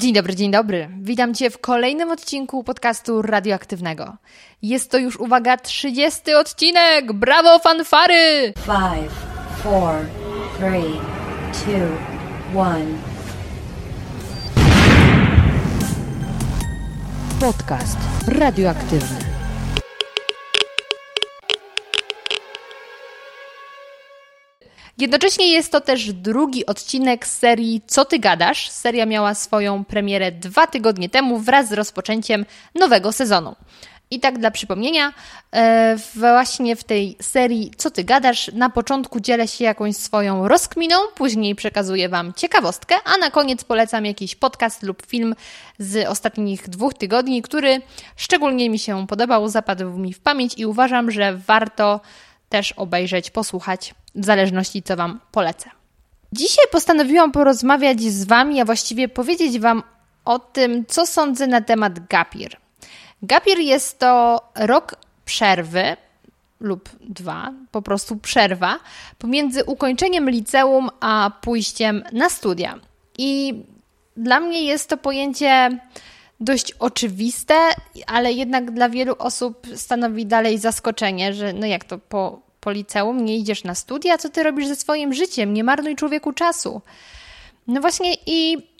Dzień dobry, dzień dobry. Witam Cię w kolejnym odcinku podcastu radioaktywnego. Jest to już, uwaga, 30 odcinek! Brawo, fanfary! 5, 4, 3, 2, 1. Podcast radioaktywny. Jednocześnie jest to też drugi odcinek serii Co ty gadasz? Seria miała swoją premierę dwa tygodnie temu wraz z rozpoczęciem nowego sezonu. I tak dla przypomnienia, e, właśnie w tej serii Co ty gadasz, na początku dzielę się jakąś swoją rozkminą, później przekazuję Wam ciekawostkę, a na koniec polecam jakiś podcast lub film z ostatnich dwóch tygodni, który szczególnie mi się podobał, zapadł mi w pamięć i uważam, że warto też obejrzeć, posłuchać, w zależności co Wam polecę. Dzisiaj postanowiłam porozmawiać z Wami, a właściwie powiedzieć Wam o tym, co sądzę na temat Gapir. Gapir jest to rok przerwy lub dwa, po prostu przerwa pomiędzy ukończeniem liceum a pójściem na studia. I dla mnie jest to pojęcie dość oczywiste, ale jednak dla wielu osób stanowi dalej zaskoczenie, że no jak to po, po liceum nie idziesz na studia, co ty robisz ze swoim życiem? Nie marnuj człowieku czasu. No właśnie i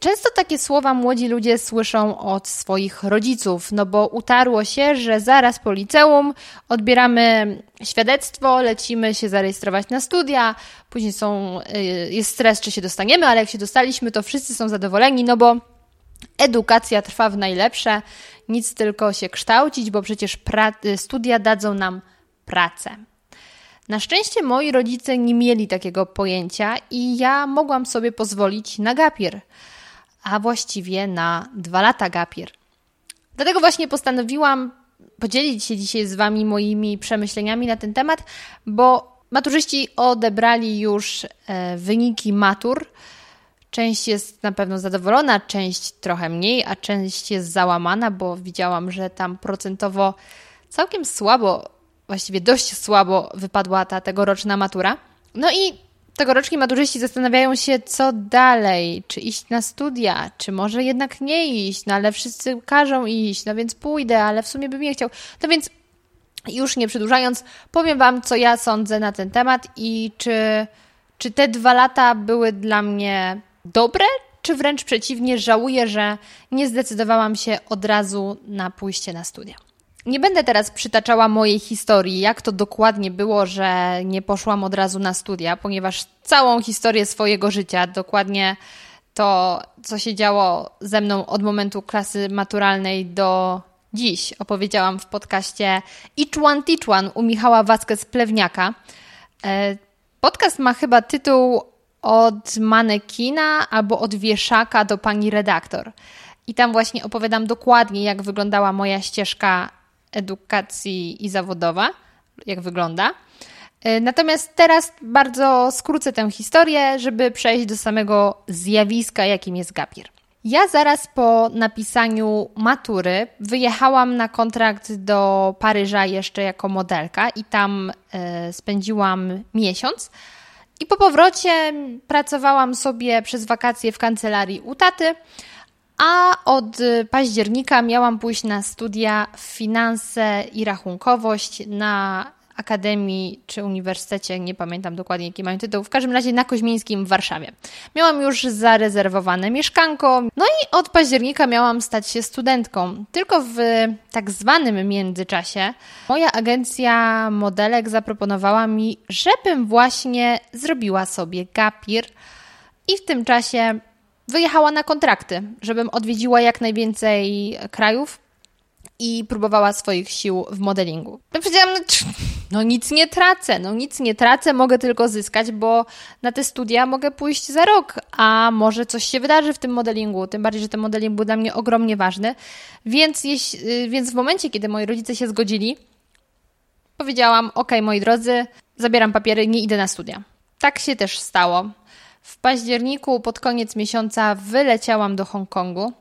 Często takie słowa młodzi ludzie słyszą od swoich rodziców, no bo utarło się, że zaraz po liceum odbieramy świadectwo, lecimy się zarejestrować na studia, później są, y, jest stres, czy się dostaniemy, ale jak się dostaliśmy, to wszyscy są zadowoleni, no bo Edukacja trwa w najlepsze, nic tylko się kształcić, bo przecież studia dadzą nam pracę. Na szczęście moi rodzice nie mieli takiego pojęcia i ja mogłam sobie pozwolić na gapier, a właściwie na dwa lata gapier. Dlatego właśnie postanowiłam podzielić się dzisiaj z Wami moimi przemyśleniami na ten temat, bo maturzyści odebrali już e, wyniki matur Część jest na pewno zadowolona, część trochę mniej, a część jest załamana, bo widziałam, że tam procentowo całkiem słabo, właściwie dość słabo wypadła ta tegoroczna matura. No i tegoroczni maturzyści zastanawiają się, co dalej, czy iść na studia, czy może jednak nie iść, no ale wszyscy każą iść, no więc pójdę, ale w sumie bym nie chciał. No więc już nie przedłużając, powiem Wam, co ja sądzę na ten temat i czy, czy te dwa lata były dla mnie dobre, czy wręcz przeciwnie, żałuję, że nie zdecydowałam się od razu na pójście na studia. Nie będę teraz przytaczała mojej historii, jak to dokładnie było, że nie poszłam od razu na studia, ponieważ całą historię swojego życia, dokładnie to, co się działo ze mną od momentu klasy maturalnej do dziś, opowiedziałam w podcaście Teach One u Michała Vasquez-Plewniaka. E, podcast ma chyba tytuł od manekina albo od wieszaka do pani redaktor. I tam właśnie opowiadam dokładnie, jak wyglądała moja ścieżka edukacji i zawodowa, jak wygląda. E, natomiast teraz bardzo skrócę tę historię, żeby przejść do samego zjawiska, jakim jest gapir. Ja zaraz po napisaniu matury wyjechałam na kontrakt do Paryża jeszcze jako modelka i tam e, spędziłam miesiąc. I po powrocie pracowałam sobie przez wakacje w kancelarii u taty, a od października miałam pójść na studia finanse i rachunkowość na akademii czy uniwersytecie, nie pamiętam dokładnie jaki mają tytuł, w każdym razie na Koźmińskim w Warszawie. Miałam już zarezerwowane mieszkanko, no i od października miałam stać się studentką. Tylko w tak zwanym międzyczasie moja agencja modelek zaproponowała mi, żebym właśnie zrobiła sobie gapir i w tym czasie wyjechała na kontrakty, żebym odwiedziła jak najwięcej krajów i próbowała swoich sił w modelingu. No powiedziałam, no, nic nie tracę, no nic nie tracę, mogę tylko zyskać, bo na te studia mogę pójść za rok, a może coś się wydarzy w tym modelingu, tym bardziej, że ten modeling był dla mnie ogromnie ważny. Więc, jeś, y, więc w momencie, kiedy moi rodzice się zgodzili, powiedziałam, ok, moi drodzy, zabieram papiery, nie idę na studia. Tak się też stało. W październiku, pod koniec miesiąca, wyleciałam do Hongkongu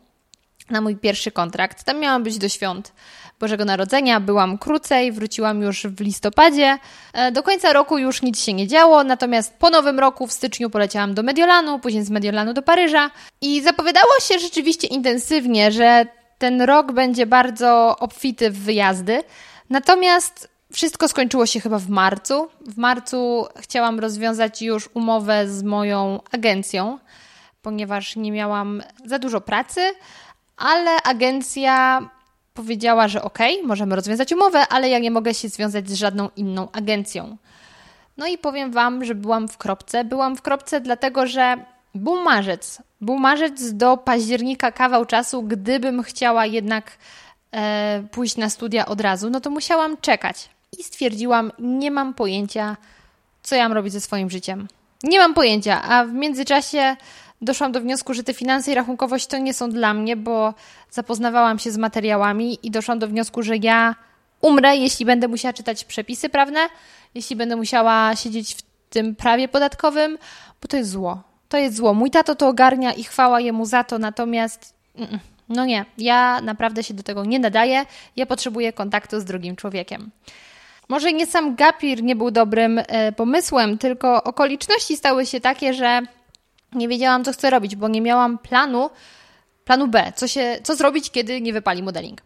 na mój pierwszy kontrakt. Tam miałam być do świąt Bożego Narodzenia, byłam krócej, wróciłam już w listopadzie. E, do końca roku już nic się nie działo, natomiast po nowym roku w styczniu poleciałam do Mediolanu, później z Mediolanu do Paryża i zapowiadało się rzeczywiście intensywnie, że ten rok będzie bardzo obfity w wyjazdy. Natomiast wszystko skończyło się chyba w marcu. W marcu chciałam rozwiązać już umowę z moją agencją, ponieważ nie miałam za dużo pracy, ale agencja powiedziała, że ok, możemy rozwiązać umowę, ale ja nie mogę się związać z żadną inną agencją. No i powiem Wam, że byłam w kropce. Byłam w kropce dlatego, że był marzec. Był marzec do października kawał czasu. Gdybym chciała jednak e, pójść na studia od razu, no to musiałam czekać. I stwierdziłam, nie mam pojęcia, co ja mam robić ze swoim życiem. Nie mam pojęcia, a w międzyczasie doszłam do wniosku, że te finanse i rachunkowość to nie są dla mnie, bo zapoznawałam się z materiałami i doszłam do wniosku, że ja umrę, jeśli będę musiała czytać przepisy prawne, jeśli będę musiała siedzieć w tym prawie podatkowym, bo to jest zło. To jest zło. Mój tato to ogarnia i chwała jemu za to, natomiast no nie, ja naprawdę się do tego nie nadaję. Ja potrzebuję kontaktu z drugim człowiekiem. Może nie sam Gapir nie był dobrym e, pomysłem, tylko okoliczności stały się takie, że nie wiedziałam, co chcę robić, bo nie miałam planu, planu B, co, się, co zrobić, kiedy nie wypali modeling.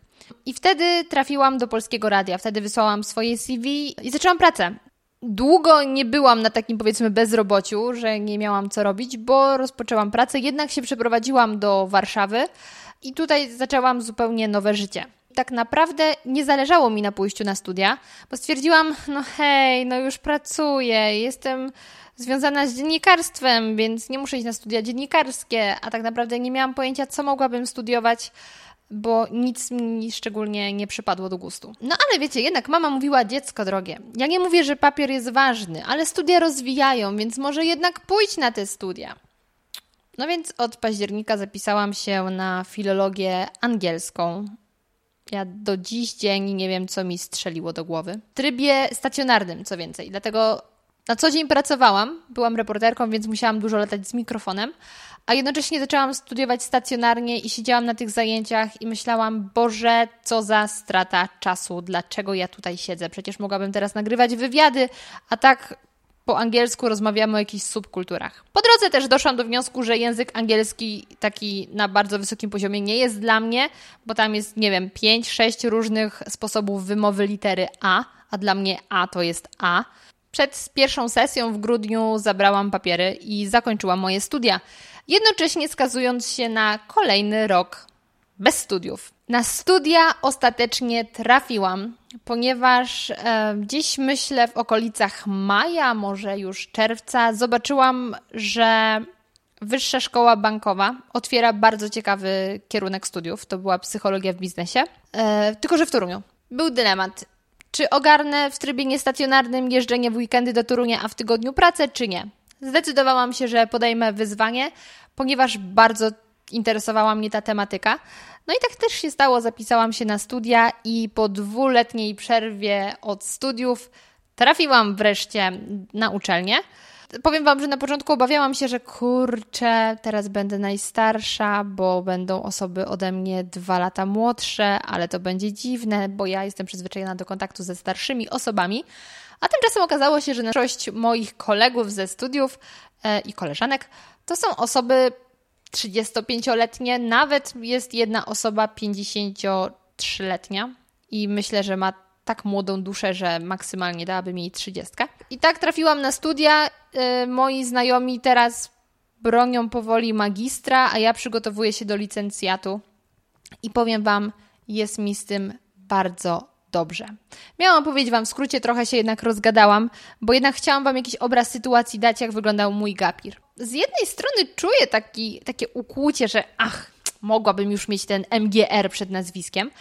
I wtedy trafiłam do polskiego radia, wtedy wysłałam swoje CV i zaczęłam pracę. Długo nie byłam na takim powiedzmy bezrobociu, że nie miałam co robić, bo rozpoczęłam pracę, jednak się przeprowadziłam do Warszawy i tutaj zaczęłam zupełnie nowe życie. Tak naprawdę nie zależało mi na pójściu na studia, bo stwierdziłam, no hej, no już pracuję, jestem związana z dziennikarstwem, więc nie muszę iść na studia dziennikarskie, a tak naprawdę nie miałam pojęcia, co mogłabym studiować, bo nic mi szczególnie nie przypadło do gustu. No ale wiecie, jednak mama mówiła, dziecko drogie, ja nie mówię, że papier jest ważny, ale studia rozwijają, więc może jednak pójdź na te studia. No więc od października zapisałam się na filologię angielską. Ja do dziś dzień nie wiem, co mi strzeliło do głowy. W trybie stacjonarnym, co więcej. Dlatego na co dzień pracowałam, byłam reporterką, więc musiałam dużo latać z mikrofonem, a jednocześnie zaczęłam studiować stacjonarnie i siedziałam na tych zajęciach i myślałam, Boże, co za strata czasu, dlaczego ja tutaj siedzę? Przecież mogłabym teraz nagrywać wywiady, a tak po angielsku rozmawiamy o jakichś subkulturach. Po drodze też doszłam do wniosku, że język angielski taki na bardzo wysokim poziomie nie jest dla mnie, bo tam jest, nie wiem, 5-6 różnych sposobów wymowy litery A, a dla mnie A to jest A. Przed pierwszą sesją w grudniu zabrałam papiery i zakończyłam moje studia, jednocześnie skazując się na kolejny rok bez studiów. Na studia ostatecznie trafiłam, ponieważ e, gdzieś myślę w okolicach maja, może już czerwca, zobaczyłam, że Wyższa Szkoła Bankowa otwiera bardzo ciekawy kierunek studiów. To była psychologia w biznesie, e, tylko że w Toruniu. Był dylemat. Czy ogarnę w trybie niestacjonarnym jeżdżenie w weekendy do Torunia, a w tygodniu pracę, czy nie? Zdecydowałam się, że podejmę wyzwanie, ponieważ bardzo interesowała mnie ta tematyka. No i tak też się stało, zapisałam się na studia i po dwuletniej przerwie od studiów trafiłam wreszcie na uczelnię. Powiem Wam, że na początku obawiałam się, że kurczę, teraz będę najstarsza, bo będą osoby ode mnie dwa lata młodsze, ale to będzie dziwne, bo ja jestem przyzwyczajona do kontaktu ze starszymi osobami. A tymczasem okazało się, że większość moich kolegów ze studiów e, i koleżanek to są osoby 35-letnie, nawet jest jedna osoba 53-letnia i myślę, że ma tak młodą duszę, że maksymalnie dałaby jej 30. I tak trafiłam na studia. Y, moi znajomi teraz bronią powoli magistra, a ja przygotowuję się do licencjatu. I powiem Wam, jest mi z tym bardzo dobrze. Miałam powiedzieć Wam w skrócie, trochę się jednak rozgadałam, bo jednak chciałam Wam jakiś obraz sytuacji dać, jak wyglądał mój gapir. Z jednej strony czuję taki, takie ukłucie, że ach, mogłabym już mieć ten MGR przed nazwiskiem,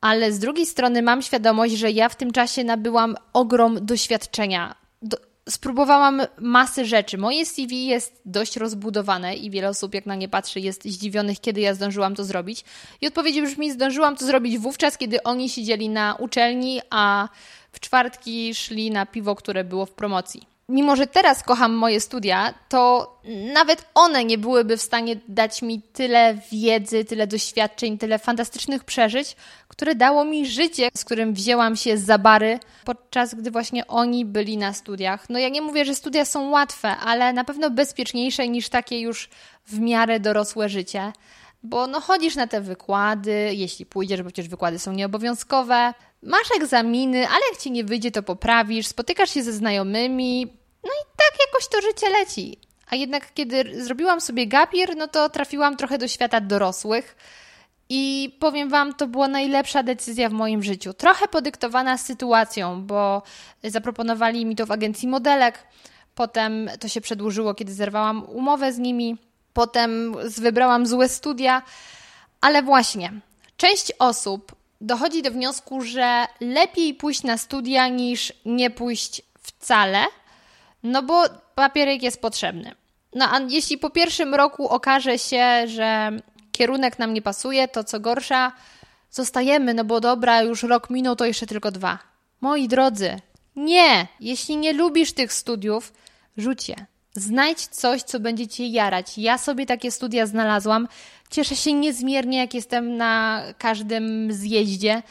ale z drugiej strony mam świadomość, że ja w tym czasie nabyłam ogrom doświadczenia. Do, spróbowałam masy rzeczy. Moje CV jest dość rozbudowane i wiele osób, jak na nie patrzy, jest zdziwionych, kiedy ja zdążyłam to zrobić. I odpowiedź brzmi: zdążyłam to zrobić wówczas, kiedy oni siedzieli na uczelni, a w czwartki szli na piwo, które było w promocji. Mimo że teraz kocham moje studia, to nawet one nie byłyby w stanie dać mi tyle wiedzy, tyle doświadczeń, tyle fantastycznych przeżyć, które dało mi życie, z którym wzięłam się za bary, podczas gdy właśnie oni byli na studiach. No ja nie mówię, że studia są łatwe, ale na pewno bezpieczniejsze niż takie już w miarę dorosłe życie. Bo no chodzisz na te wykłady, jeśli pójdziesz, bo przecież wykłady są nieobowiązkowe, masz egzaminy, ale jak ci nie wyjdzie, to poprawisz, spotykasz się ze znajomymi, no i tak jakoś to życie leci. A jednak kiedy zrobiłam sobie gapir, no to trafiłam trochę do świata dorosłych. I powiem Wam, to była najlepsza decyzja w moim życiu. Trochę podyktowana sytuacją, bo zaproponowali mi to w agencji modelek. Potem to się przedłużyło, kiedy zerwałam umowę z nimi. Potem wybrałam złe studia. Ale właśnie, część osób dochodzi do wniosku, że lepiej pójść na studia niż nie pójść wcale, no bo papierek jest potrzebny. No a jeśli po pierwszym roku okaże się, że kierunek nam nie pasuje, to co gorsza, zostajemy, no bo dobra, już rok minął, to jeszcze tylko dwa. Moi drodzy, nie! Jeśli nie lubisz tych studiów, rzuć je. Znajdź coś, co będzie cię jarać. Ja sobie takie studia znalazłam. Cieszę się niezmiernie, jak jestem na każdym zjeździe.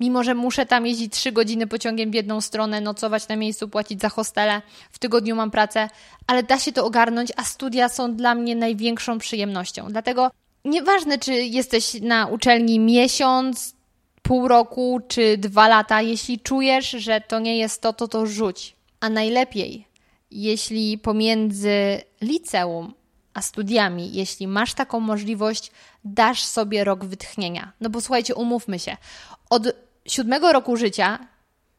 Mimo, że muszę tam jeździć trzy godziny pociągiem w jedną stronę, nocować na miejscu, płacić za hostele, w tygodniu mam pracę, ale da się to ogarnąć, a studia są dla mnie największą przyjemnością. Dlatego nieważne, czy jesteś na uczelni miesiąc, pół roku czy dwa lata, jeśli czujesz, że to nie jest to, to to rzuć. A najlepiej, jeśli pomiędzy liceum a studiami, jeśli masz taką możliwość, dasz sobie rok wytchnienia. No bo słuchajcie, umówmy się, od siódmego roku życia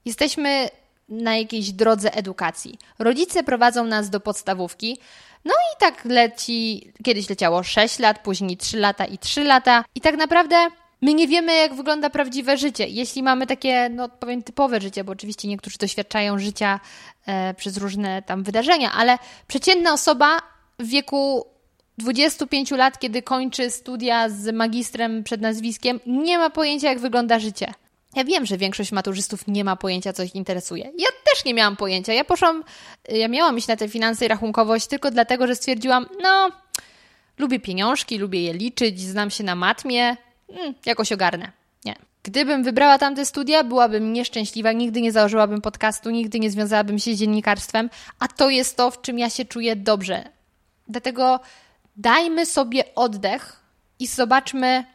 jesteśmy na jakiejś drodze edukacji. Rodzice prowadzą nas do podstawówki, no i tak leci, kiedyś leciało 6 lat, później 3 lata i 3 lata. I tak naprawdę my nie wiemy, jak wygląda prawdziwe życie. Jeśli mamy takie, no powiem, typowe życie, bo oczywiście niektórzy doświadczają życia e, przez różne tam wydarzenia, ale przeciętna osoba w wieku 25 lat, kiedy kończy studia z magistrem przed nazwiskiem, nie ma pojęcia, jak wygląda życie. Ja wiem, że większość maturzystów nie ma pojęcia, co ich interesuje. Ja też nie miałam pojęcia. Ja poszłam, ja miałam iść na te finanse i rachunkowość tylko dlatego, że stwierdziłam, no, lubię pieniążki, lubię je liczyć, znam się na matmie, hmm, jakoś ogarnę. Nie. Gdybym wybrała tamte studia, byłabym nieszczęśliwa, nigdy nie założyłabym podcastu, nigdy nie związałabym się z dziennikarstwem, a to jest to, w czym ja się czuję dobrze. Dlatego dajmy sobie oddech i zobaczmy,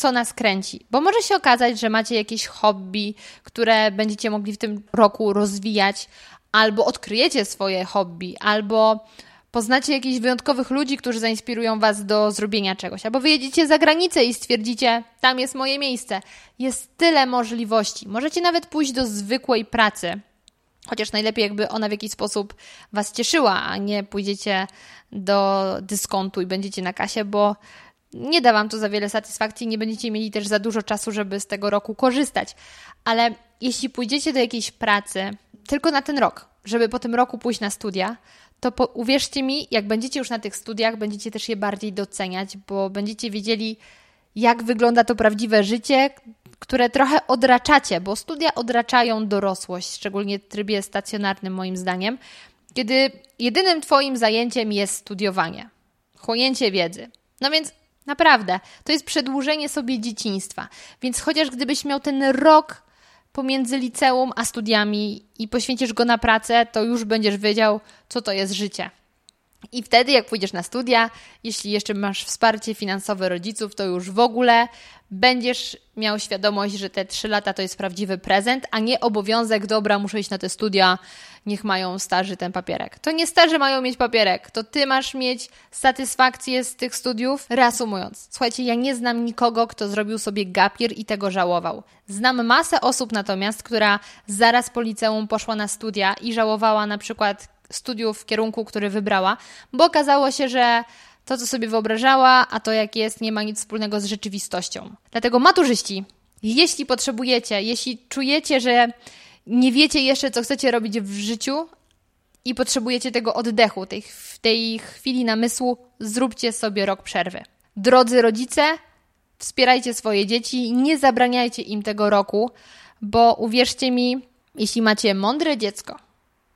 co nas kręci. Bo może się okazać, że macie jakieś hobby, które będziecie mogli w tym roku rozwijać, albo odkryjecie swoje hobby, albo poznacie jakichś wyjątkowych ludzi, którzy zainspirują Was do zrobienia czegoś, albo wyjedziecie za granicę i stwierdzicie, tam jest moje miejsce. Jest tyle możliwości. Możecie nawet pójść do zwykłej pracy, chociaż najlepiej jakby ona w jakiś sposób Was cieszyła, a nie pójdziecie do dyskontu i będziecie na kasie, bo nie da Wam to za wiele satysfakcji, nie będziecie mieli też za dużo czasu, żeby z tego roku korzystać. Ale jeśli pójdziecie do jakiejś pracy tylko na ten rok, żeby po tym roku pójść na studia, to po, uwierzcie mi, jak będziecie już na tych studiach, będziecie też je bardziej doceniać, bo będziecie wiedzieli, jak wygląda to prawdziwe życie, które trochę odraczacie, bo studia odraczają dorosłość, szczególnie w trybie stacjonarnym, moim zdaniem, kiedy jedynym Twoim zajęciem jest studiowanie, chłonięcie wiedzy. No więc Naprawdę, to jest przedłużenie sobie dzieciństwa. Więc chociaż gdybyś miał ten rok pomiędzy liceum a studiami i poświęcisz go na pracę, to już będziesz wiedział, co to jest życie. I wtedy, jak pójdziesz na studia, jeśli jeszcze masz wsparcie finansowe rodziców, to już w ogóle będziesz miał świadomość, że te trzy lata to jest prawdziwy prezent, a nie obowiązek, dobra, muszę iść na te studia, niech mają starzy ten papierek. To nie starzy mają mieć papierek, to ty masz mieć satysfakcję z tych studiów. Reasumując, słuchajcie, ja nie znam nikogo, kto zrobił sobie gapier i tego żałował. Znam masę osób natomiast, która zaraz po liceum poszła na studia i żałowała na przykład studiów w kierunku, który wybrała, bo okazało się, że to, co sobie wyobrażała, a to, jak jest, nie ma nic wspólnego z rzeczywistością. Dlatego maturzyści, jeśli potrzebujecie, jeśli czujecie, że nie wiecie jeszcze, co chcecie robić w życiu i potrzebujecie tego oddechu, tej, tej chwili namysłu, zróbcie sobie rok przerwy. Drodzy rodzice, wspierajcie swoje dzieci, nie zabraniajcie im tego roku, bo uwierzcie mi, jeśli macie mądre dziecko,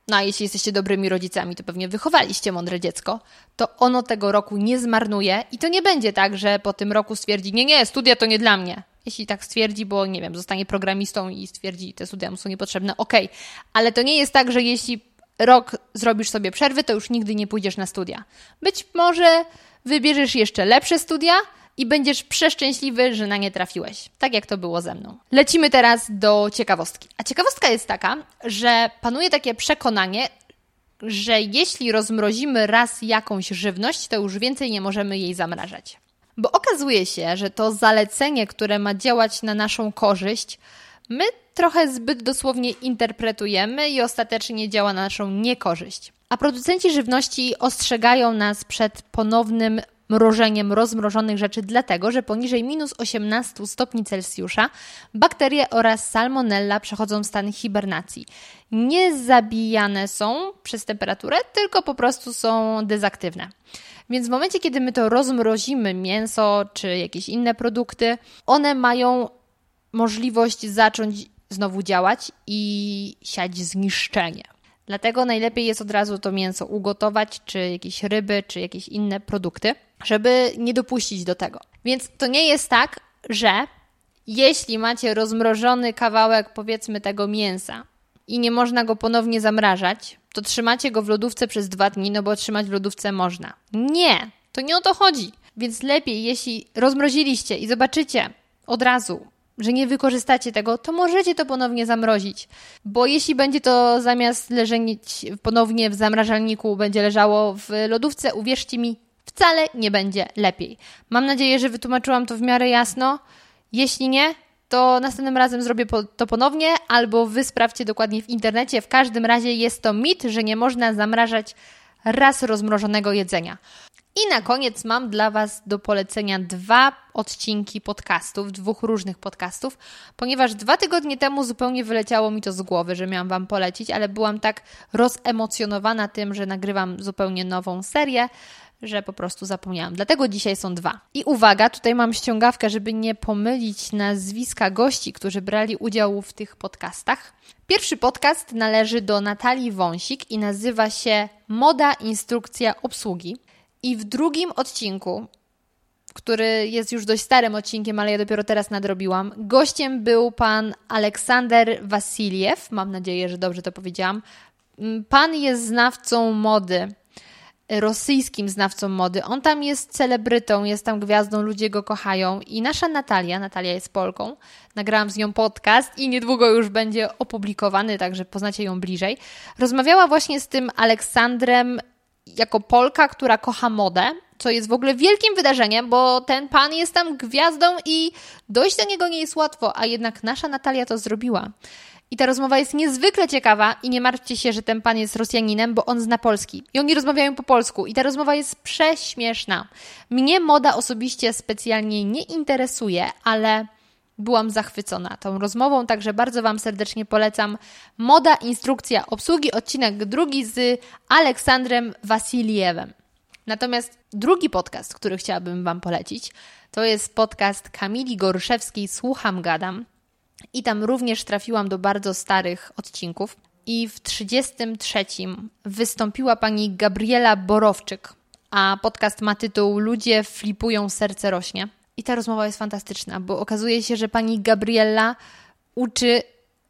no a jeśli jesteście dobrymi rodzicami, to pewnie wychowaliście mądre dziecko, to ono tego roku nie zmarnuje i to nie będzie tak, że po tym roku stwierdzi, nie, nie, studia to nie dla mnie. Jeśli tak stwierdzi, bo nie wiem, zostanie programistą i stwierdzi, te studia mu są niepotrzebne, okej. Okay. Ale to nie jest tak, że jeśli rok zrobisz sobie przerwy, to już nigdy nie pójdziesz na studia. Być może wybierzesz jeszcze lepsze studia, i będziesz przeszczęśliwy, że na nie trafiłeś. Tak jak to było ze mną. Lecimy teraz do ciekawostki. A ciekawostka jest taka, że panuje takie przekonanie, że jeśli rozmrozimy raz jakąś żywność, to już więcej nie możemy jej zamrażać. Bo okazuje się, że to zalecenie, które ma działać na naszą korzyść, my trochę zbyt dosłownie interpretujemy i ostatecznie działa na naszą niekorzyść. A producenci żywności ostrzegają nas przed ponownym mrożeniem rozmrożonych rzeczy, dlatego że poniżej minus 18 stopni Celsjusza bakterie oraz salmonella przechodzą w stan hibernacji. Nie zabijane są przez temperaturę, tylko po prostu są dezaktywne. Więc w momencie, kiedy my to rozmrozimy, mięso czy jakieś inne produkty, one mają możliwość zacząć znowu działać i siać zniszczenie. Dlatego najlepiej jest od razu to mięso ugotować, czy jakieś ryby, czy jakieś inne produkty, żeby nie dopuścić do tego. Więc to nie jest tak, że jeśli macie rozmrożony kawałek, powiedzmy, tego mięsa i nie można go ponownie zamrażać, to trzymacie go w lodówce przez dwa dni, no bo trzymać w lodówce można. Nie, to nie o to chodzi. Więc lepiej, jeśli rozmroziliście i zobaczycie od razu, że nie wykorzystacie tego, to możecie to ponownie zamrozić. Bo jeśli będzie to zamiast leżeć ponownie w zamrażalniku, będzie leżało w lodówce, uwierzcie mi, wcale nie będzie lepiej. Mam nadzieję, że wytłumaczyłam to w miarę jasno. Jeśli nie, to następnym razem zrobię to ponownie, albo wy sprawdźcie dokładnie w internecie. W każdym razie jest to mit, że nie można zamrażać raz rozmrożonego jedzenia. I na koniec mam dla Was do polecenia dwa odcinki podcastów, dwóch różnych podcastów, ponieważ dwa tygodnie temu zupełnie wyleciało mi to z głowy, że miałam Wam polecić, ale byłam tak rozemocjonowana tym, że nagrywam zupełnie nową serię, że po prostu zapomniałam. Dlatego dzisiaj są dwa. I uwaga, tutaj mam ściągawkę, żeby nie pomylić nazwiska gości, którzy brali udział w tych podcastach. Pierwszy podcast należy do Natalii Wąsik i nazywa się Moda Instrukcja Obsługi. I w drugim odcinku, który jest już dość starym odcinkiem, ale ja dopiero teraz nadrobiłam, gościem był pan Aleksander Wasiliew. Mam nadzieję, że dobrze to powiedziałam. Mm, pan jest znawcą mody rosyjskim znawcą mody. On tam jest celebrytą, jest tam gwiazdą, ludzie go kochają. I nasza Natalia, Natalia jest Polką, nagrałam z nią podcast i niedługo już będzie opublikowany, także poznacie ją bliżej. Rozmawiała właśnie z tym Aleksandrem jako Polka, która kocha modę, co jest w ogóle wielkim wydarzeniem, bo ten pan jest tam gwiazdą i dojść do niego nie jest łatwo, a jednak nasza Natalia to zrobiła. I ta rozmowa jest niezwykle ciekawa i nie martwcie się, że ten pan jest Rosjaninem, bo on zna polski. I oni rozmawiają po polsku. I ta rozmowa jest prześmieszna. Mnie moda osobiście specjalnie nie interesuje, ale byłam zachwycona tą rozmową, także bardzo Wam serdecznie polecam. Moda, instrukcja obsługi, odcinek drugi z Aleksandrem Wasiliewem. Natomiast drugi podcast, który chciałabym Wam polecić, to jest podcast Kamili Goruszewskiej Słucham Gadam. I tam również trafiłam do bardzo starych odcinków. I w 33 wystąpiła pani Gabriela Borowczyk, a podcast ma tytuł Ludzie flipują, serce rośnie. I ta rozmowa jest fantastyczna, bo okazuje się, że pani Gabriela uczy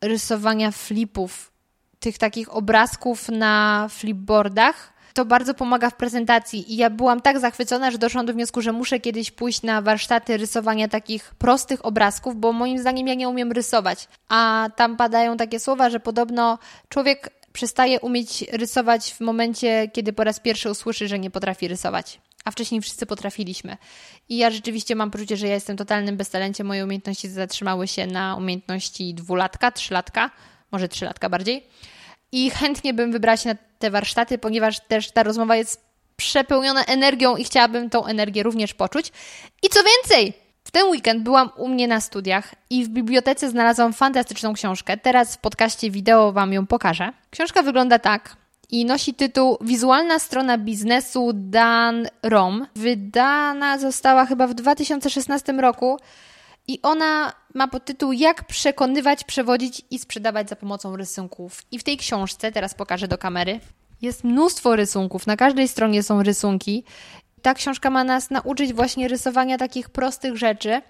rysowania flipów, tych takich obrazków na flipboardach. To bardzo pomaga w prezentacji i ja byłam tak zachwycona, że doszłam do wniosku, że muszę kiedyś pójść na warsztaty rysowania takich prostych obrazków, bo moim zdaniem ja nie umiem rysować. A tam padają takie słowa, że podobno człowiek przestaje umieć rysować w momencie, kiedy po raz pierwszy usłyszy, że nie potrafi rysować a wcześniej wszyscy potrafiliśmy. I ja rzeczywiście mam poczucie, że ja jestem totalnym beztalenciem. Moje umiejętności zatrzymały się na umiejętności dwulatka, trzylatka, może trzylatka bardziej. I chętnie bym wybrała się na te warsztaty, ponieważ też ta rozmowa jest przepełniona energią i chciałabym tą energię również poczuć. I co więcej, w ten weekend byłam u mnie na studiach i w bibliotece znalazłam fantastyczną książkę. Teraz w podcaście wideo Wam ją pokażę. Książka wygląda tak i nosi tytuł Wizualna strona biznesu Dan Rom. Wydana została chyba w 2016 roku I ona ma podtytuł Jak przekonywać, przewodzić i sprzedawać za pomocą rysunków. I w tej książce, teraz pokażę do kamery, jest mnóstwo rysunków. Na każdej stronie są rysunki. Ta książka ma nas nauczyć właśnie rysowania takich prostych rzeczy,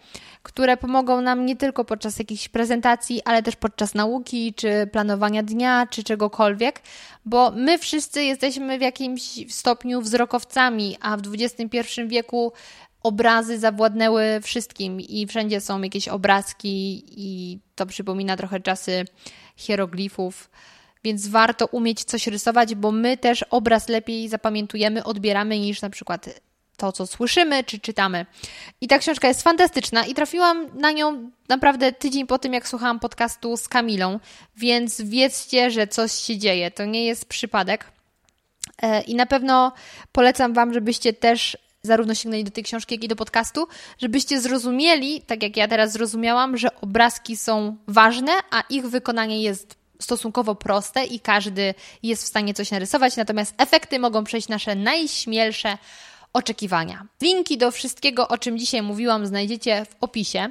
które pomogą nam nie tylko podczas jakichś prezentacji, ale też podczas nauki, czy planowania dnia, czy czegokolwiek, bo my wszyscy jesteśmy w jakimś stopniu wzrokowcami, a w XXI wieku obrazy zawładnęły wszystkim i wszędzie są jakieś obrazki i to przypomina trochę czasy hieroglifów. Więc warto umieć coś rysować, bo my też obraz lepiej zapamiętujemy, odbieramy niż na przykład to, co słyszymy czy czytamy. I ta książka jest fantastyczna i trafiłam na nią naprawdę tydzień po tym, jak słuchałam podcastu z Kamilą, więc wiedzcie, że coś się dzieje. To nie jest przypadek. E, I na pewno polecam Wam, żebyście też zarówno sięgnęli do tej książki, jak i do podcastu, żebyście zrozumieli, tak jak ja teraz zrozumiałam, że obrazki są ważne, a ich wykonanie jest stosunkowo proste i każdy jest w stanie coś narysować, natomiast efekty mogą przejść nasze najśmielsze oczekiwania. Linki do wszystkiego, o czym dzisiaj mówiłam, znajdziecie w opisie.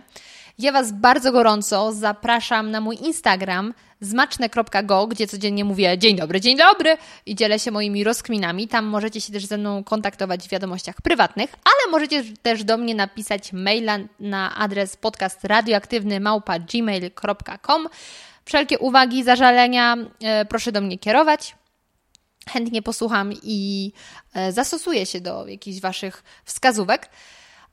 Ja Was bardzo gorąco zapraszam na mój Instagram zmaczne.go, gdzie codziennie mówię dzień dobry, dzień dobry i dzielę się moimi rozkminami. Tam możecie się też ze mną kontaktować w wiadomościach prywatnych, ale możecie też do mnie napisać maila na adres podcast radioaktywny małpa gmail.com. Wszelkie uwagi, zażalenia e, proszę do mnie kierować. Chętnie posłucham i e, zastosuję się do jakichś Waszych wskazówek.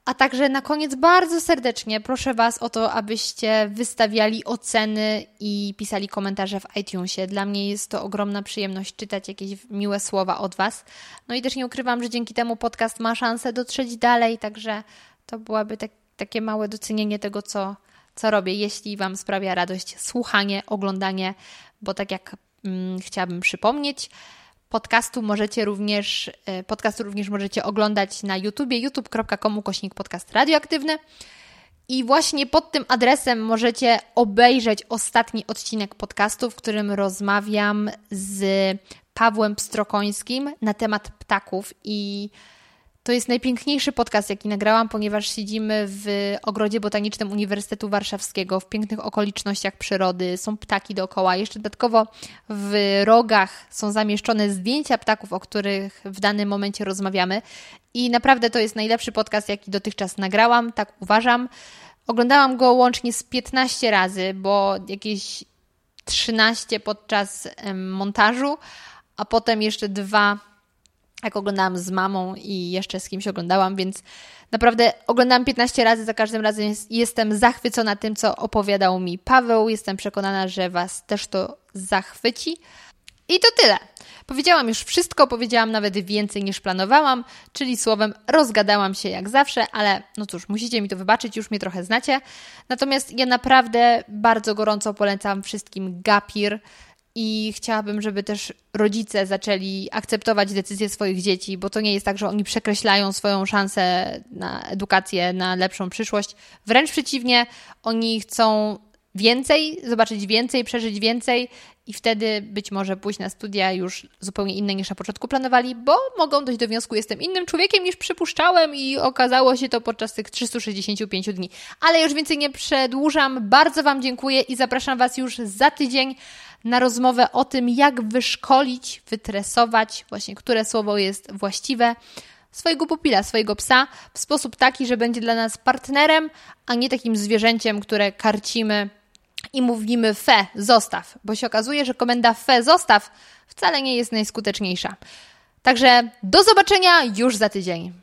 A także na koniec bardzo serdecznie proszę Was o to, abyście wystawiali oceny i pisali komentarze w iTunesie. Dla mnie jest to ogromna przyjemność czytać jakieś miłe słowa od Was. No i też nie ukrywam, że dzięki temu podcast ma szansę dotrzeć dalej, także to byłaby tak, takie małe docenienie tego, co, co robię, jeśli Wam sprawia radość słuchanie, oglądanie, bo tak jak mm, chciałabym przypomnieć, Podcastu możecie również, e, podcastu również możecie oglądać na YouTubie, youtube.com ukośnik podcast radioaktywny. I właśnie pod tym adresem możecie obejrzeć ostatni odcinek podcastu, w którym rozmawiam z Pawłem Pstrokońskim na temat ptaków i to jest najpiękniejszy podcast, jaki nagrałam, ponieważ siedzimy w ogrodzie botanicznym Uniwersytetu Warszawskiego, w pięknych okolicznościach przyrody, są ptaki dookoła. Jeszcze dodatkowo w rogach są zamieszczone zdjęcia ptaków, o których w danym momencie rozmawiamy. I naprawdę to jest najlepszy podcast, jaki dotychczas nagrałam, tak uważam. Oglądałam go łącznie z 15 razy, bo jakieś 13 podczas montażu, a potem jeszcze dwa jak oglądałam z mamą i jeszcze z kimś oglądałam, więc naprawdę oglądałam 15 razy, za każdym razem jest, jestem zachwycona tym, co opowiadał mi Paweł. Jestem przekonana, że Was też to zachwyci. I to tyle. Powiedziałam już wszystko, powiedziałam nawet więcej niż planowałam, czyli słowem rozgadałam się jak zawsze, ale no cóż, musicie mi to wybaczyć, już mnie trochę znacie. Natomiast ja naprawdę bardzo gorąco polecam wszystkim Gapir. I chciałabym, żeby też rodzice zaczęli akceptować decyzje swoich dzieci, bo to nie jest tak, że oni przekreślają swoją szansę na edukację, na lepszą przyszłość. Wręcz przeciwnie, oni chcą więcej, zobaczyć więcej, przeżyć więcej i wtedy być może pójść na studia już zupełnie inne niż na początku planowali, bo mogą dojść do wniosku, jestem innym człowiekiem niż przypuszczałem i okazało się to podczas tych 365 dni. Ale już więcej nie przedłużam. Bardzo Wam dziękuję i zapraszam Was już za tydzień na rozmowę o tym, jak wyszkolić, wytresować, właśnie które słowo jest właściwe, swojego pupila, swojego psa w sposób taki, że będzie dla nas partnerem, a nie takim zwierzęciem, które karcimy i mówimy fe, zostaw, bo się okazuje, że komenda fe, zostaw wcale nie jest najskuteczniejsza. Także do zobaczenia już za tydzień.